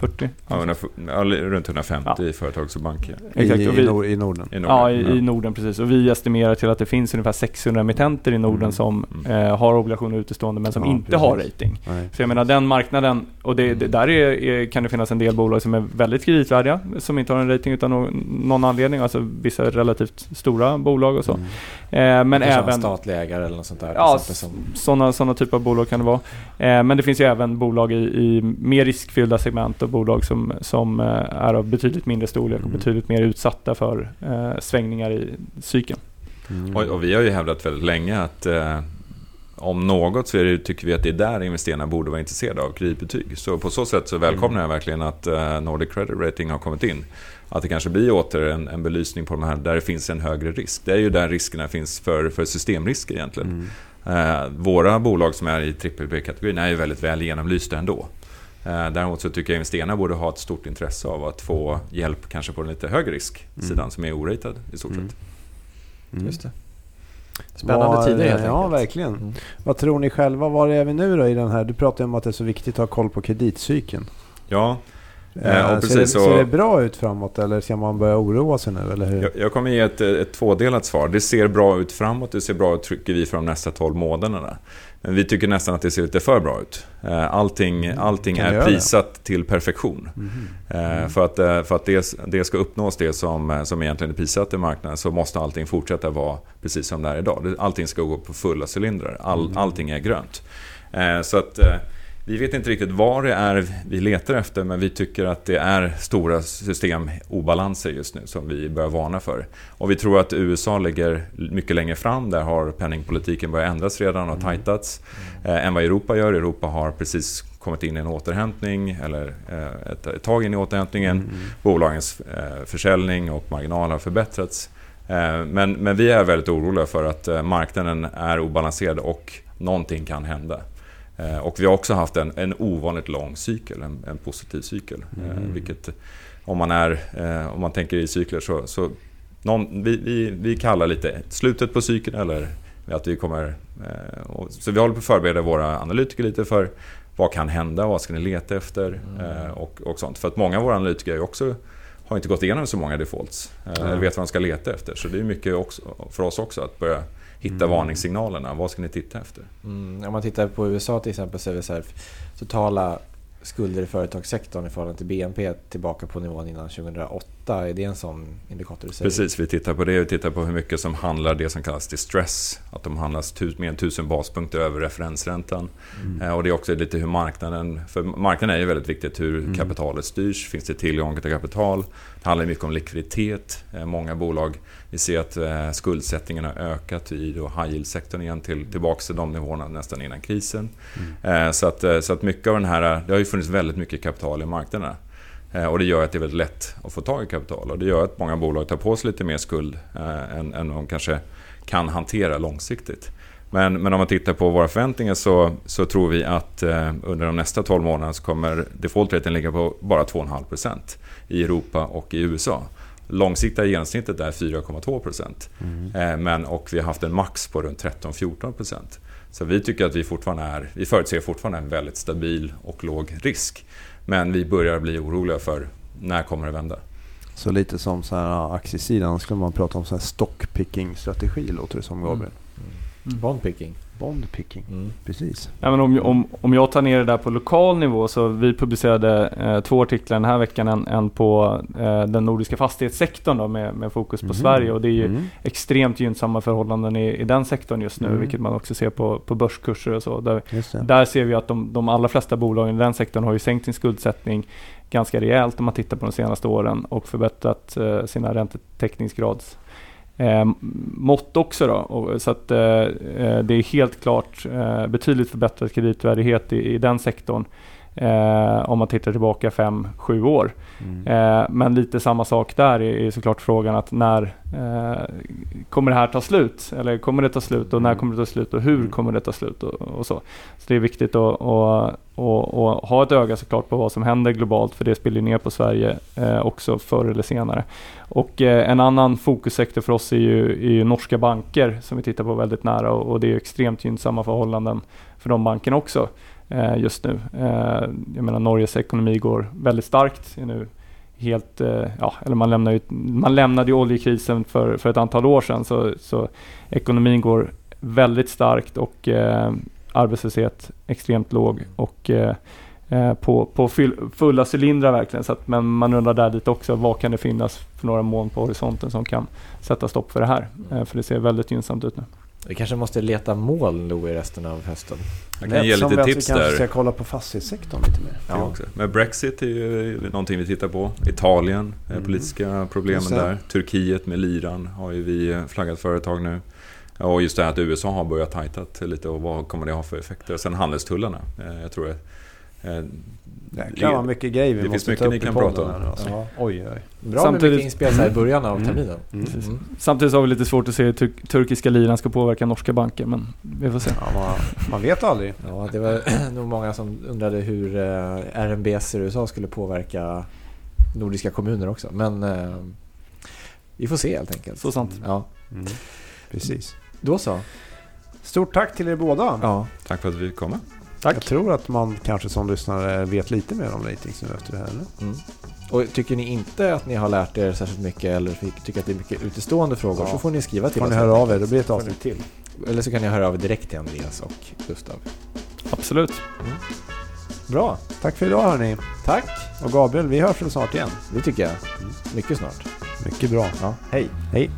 140? Ja, under- ja, runt 150 i företags och banker. Exakt, I, och vi- i, Nor- I Norden. I Norden. Ja, i, i Norden precis. Och vi estimerar till att det finns ungefär 600 emittenter i Norden Mm. som Mm. eh, har obligationer utestående men som Ja, inte precis. har rating. Nej. Så jag menar den marknaden, och det, det, där är, är, kan det finnas en del bolag som är väldigt kreditvärdiga, som inte har en rating utan någon, någon anledning, alltså vissa relativt stora bolag och så. Mm. Eh, men även en statlig ägare eller något sånt där. Ja, som, sådana såna typer av bolag kan det vara. Eh, men det finns ju även bolag i, i mer riskfyllda segment bolag som, som eh, är av betydligt mindre storlek och Mm. betydligt mer utsatta för eh, svängningar i cykeln. Mm. Och, och vi har ju hävdat väldigt länge att, eh, om något så är det, tycker vi att det är där investerarna borde vara intresserade av kreditbetyg. Så på så sätt så välkomnar jag verkligen att eh, Nordic Credit Rating har kommit in. Att det kanske blir åter en, en belysning på de här där det finns en högre risk. Det är ju där riskerna finns för, för systemrisker egentligen. Eh, våra bolag som är i BBB-kategorin är ju väldigt väl genomlysta ändå. Eh, däremot så tycker jag investerarna borde ha ett stort intresse av att få hjälp kanske på den lite högre risksidan Mm. som är oratad i stort Mm. sett. Mm. Just det. Spännande Vad- tider helt Ja, enkelt. verkligen. Mm. Vad tror ni själva? Var är vi nu då i den här? Du pratar ju om att det är så viktigt att ha koll på kreditcykeln. Ja, Eh, Eh, och ser, precis, det, så- ser det bra ut framåt eller ska man börja oroa sig nu? Eller hur? jag, jag kommer ge ett, ett tvådelat svar. Det ser bra ut framåt, det ser bra ut tycker vi för de nästa 12 månaderna. Men vi tycker nästan att det ser lite för bra ut. Eh, Allting, allting Kan det är det? prisat till perfektion. Mhm. Eh, För att, eh, för att det, det ska uppnås det som, eh, som egentligen är prissatt i marknaden så måste allting fortsätta vara precis som det är idag. Det- Allting ska gå på fulla cylindrar. All, Mm. Allting är grönt. Eh, Så att eh, vi vet inte riktigt vad det är vi letar efter men vi tycker att det är stora systemobalanser just nu som vi bör varna för. Och vi tror att USA ligger mycket längre fram. Där har penningpolitiken börjat ändras redan och tajtats. Eh, än vad Europa gör. Europa har precis kommit in i en återhämtning eller eh, ett, ett tag in i återhämtningen. Mm. Bolagens eh, försäljning och marginal har förbättrats. Eh, men, men vi är väldigt oroliga för att marknaden är obalanserad och någonting kan hända. Eh, och vi har också haft en, en ovanligt lång cykel, en, en positiv cykel. Eh, Mm. vilket om man, är, eh, om man tänker i cykler så, så någon, vi, vi, vi kallar lite slutet på cykeln eller att vi kommer... Så vi håller på att förbereda våra analytiker lite för vad kan hända, vad ska ni leta efter eh, och, och sånt. För att många av våra analytiker också har inte gått igenom så många defaults. Ja. Eller vet vad de ska leta efter. Så det är mycket också, för oss också att börja hitta Mm. varningssignalerna. Vad ska ni titta efter? Mm, om man tittar på USA till exempel så är det så här, totala skulder i företagssektorn i förhållande till BNP tillbaka på nivån innan 2008. Är det en sån indikator du säger? Precis, vi tittar på det. Vi tittar på hur mycket som handlar det som kallas distress. Att de handlas mer än 1000 baspunkter över referensräntan. Mm. Eh, Och det är också lite hur marknaden... För marknaden är ju väldigt viktigt hur Mm. kapitalet styrs. Finns det tillgång till kapital? Det handlar mycket om likviditet. Eh, Många bolag, vi ser att eh, skuldsättningen har ökat i då high yield-sektorn igen till, tillbaka till de nivåerna nästan innan krisen. Mm. Så att, så att mycket av den här... Det har ju funnits väldigt mycket kapital i marknaderna. Eh, Och det gör att det är väldigt lätt att få tag i kapital. Och det gör att många bolag tar på sig lite mer skuld eh, än, än de kanske kan hantera långsiktigt. Men, men om man tittar på våra förväntningar så, så tror vi att eh, under de nästa 12 månaderna så kommer defaultraten ligga på bara 2,5% i Europa och i USA. Långsiktiga genomsnittet är 4,2%. Mm. Eh, men, och vi har haft en max på runt 13-14%. Så vi tycker att vi fortfarande är, vi förutser fortfarande en väldigt stabil och låg risk. Men vi börjar bli oroliga för när kommer det vända? Så lite som så här aktiesidan skulle man prata om så här stockpicking-strategi låter det som Gabriel. Mm. Bondpicking. Bondpicking, Mm. precis. Ja, men om, om, om jag tar ner det där på lokal nivå så vi publicerade eh, två artiklar den här veckan. En, en på eh, den nordiska fastighetssektorn då, med, med fokus på Mhm. Sverige. Och det är ju Mm. extremt gynnsamma förhållanden i, i den sektorn just nu, Mm. vilket man också ser på, på börskurser och så. Där, där ser vi att de, de allra flesta bolagen i den sektorn har ju sänkt sin skuldsättning ganska rejält om man tittar på de senaste åren och förbättrat eh, sina räntetäckningsgrads eh, mått också. Då. Och, så att, eh, eh det är helt klart eh, betydligt förbättrad kreditvärdighet i, i den sektorn eh, om man tittar tillbaka 5-7 år. Mm. Eh, men lite samma sak där är, är såklart frågan att när eh, kommer det här ta slut? Eller kommer det ta slut och när Mm. kommer det ta slut och hur Mm. kommer det ta slut och, och så. Så det är viktigt att, att, att ha ett öga såklart på vad som händer globalt för det spiller ner på Sverige eh, också förr eller senare. Och eh, en annan fokussektor för oss är ju, är ju norska banker som vi tittar på väldigt nära och, och det är extremt gynnsamma förhållanden för de bankerna också Eh, just nu. Eh, jag menar Norges ekonomi går väldigt starkt. Är nu helt, eh, ja, eller man, lämnar ju, man lämnade ju oljekrisen för, för ett antal år sedan så, så ekonomin går väldigt starkt och eh, arbetslöshet extremt låg och eh, eh på, på fulla cylindrar verkligen. Så att, men man undrar där lite också vad kan det finnas för några moln på horisonten som kan sätta stopp för det här? Eh, för det ser väldigt gynnsamt ut nu. Vi kanske måste leta moln i resten av hösten. Jag kan ge vi lite tips kanske där. ska kolla på fastighetssektorn lite mer. Ja. Också. Men Brexit är ju någonting vi tittar på. Italien, Mm. politiska problemen där. Turkiet med liran har ju vi flaggat företag nu. Och just det här att USA har börjat tajtat lite och vad kommer det ha för effekter? Sen handelstullarna. Eh, jag tror att Det kan vara mycket grejer vi Det måste finns ta upp mycket ni kan podden prata om. alltså. Ja. Oj, oj. Bra Samtidigt- med mycket inspel här i början av Mm. terminen. Mm. Mm. Samtidigt så har vi lite svårt att se hur tur- turkiska liran ska påverka norska banker, men vi får se. Ja, man, man vet aldrig. Ja, det var [CLEARS THROAT] nog många som undrade hur eh, RMBS i USA skulle påverka nordiska kommuner också. Men eh, vi får se helt enkelt. Så sant. Ja, Mm. Precis. då så. Stort tack till er båda. Ja. tack för att vi fick komma. Jag tror att man kanske som lyssnare vet lite mer om ratings nu efter det här. Mm. Och tycker ni inte att ni har lärt er särskilt mycket eller tycker att det är mycket utestående frågor Ja. så får ni skriva till får oss. ni helt höra av er, då blir det ett avsnitt till. Eller så kan ni höra av er direkt till Andreas och Gustav. Absolut. Bra, Tack för idag hörni. tack. Och Gabriel, vi hörs väl snart igen. Det tycker jag. Mycket snart. Mycket bra. Ja, hej. Hej.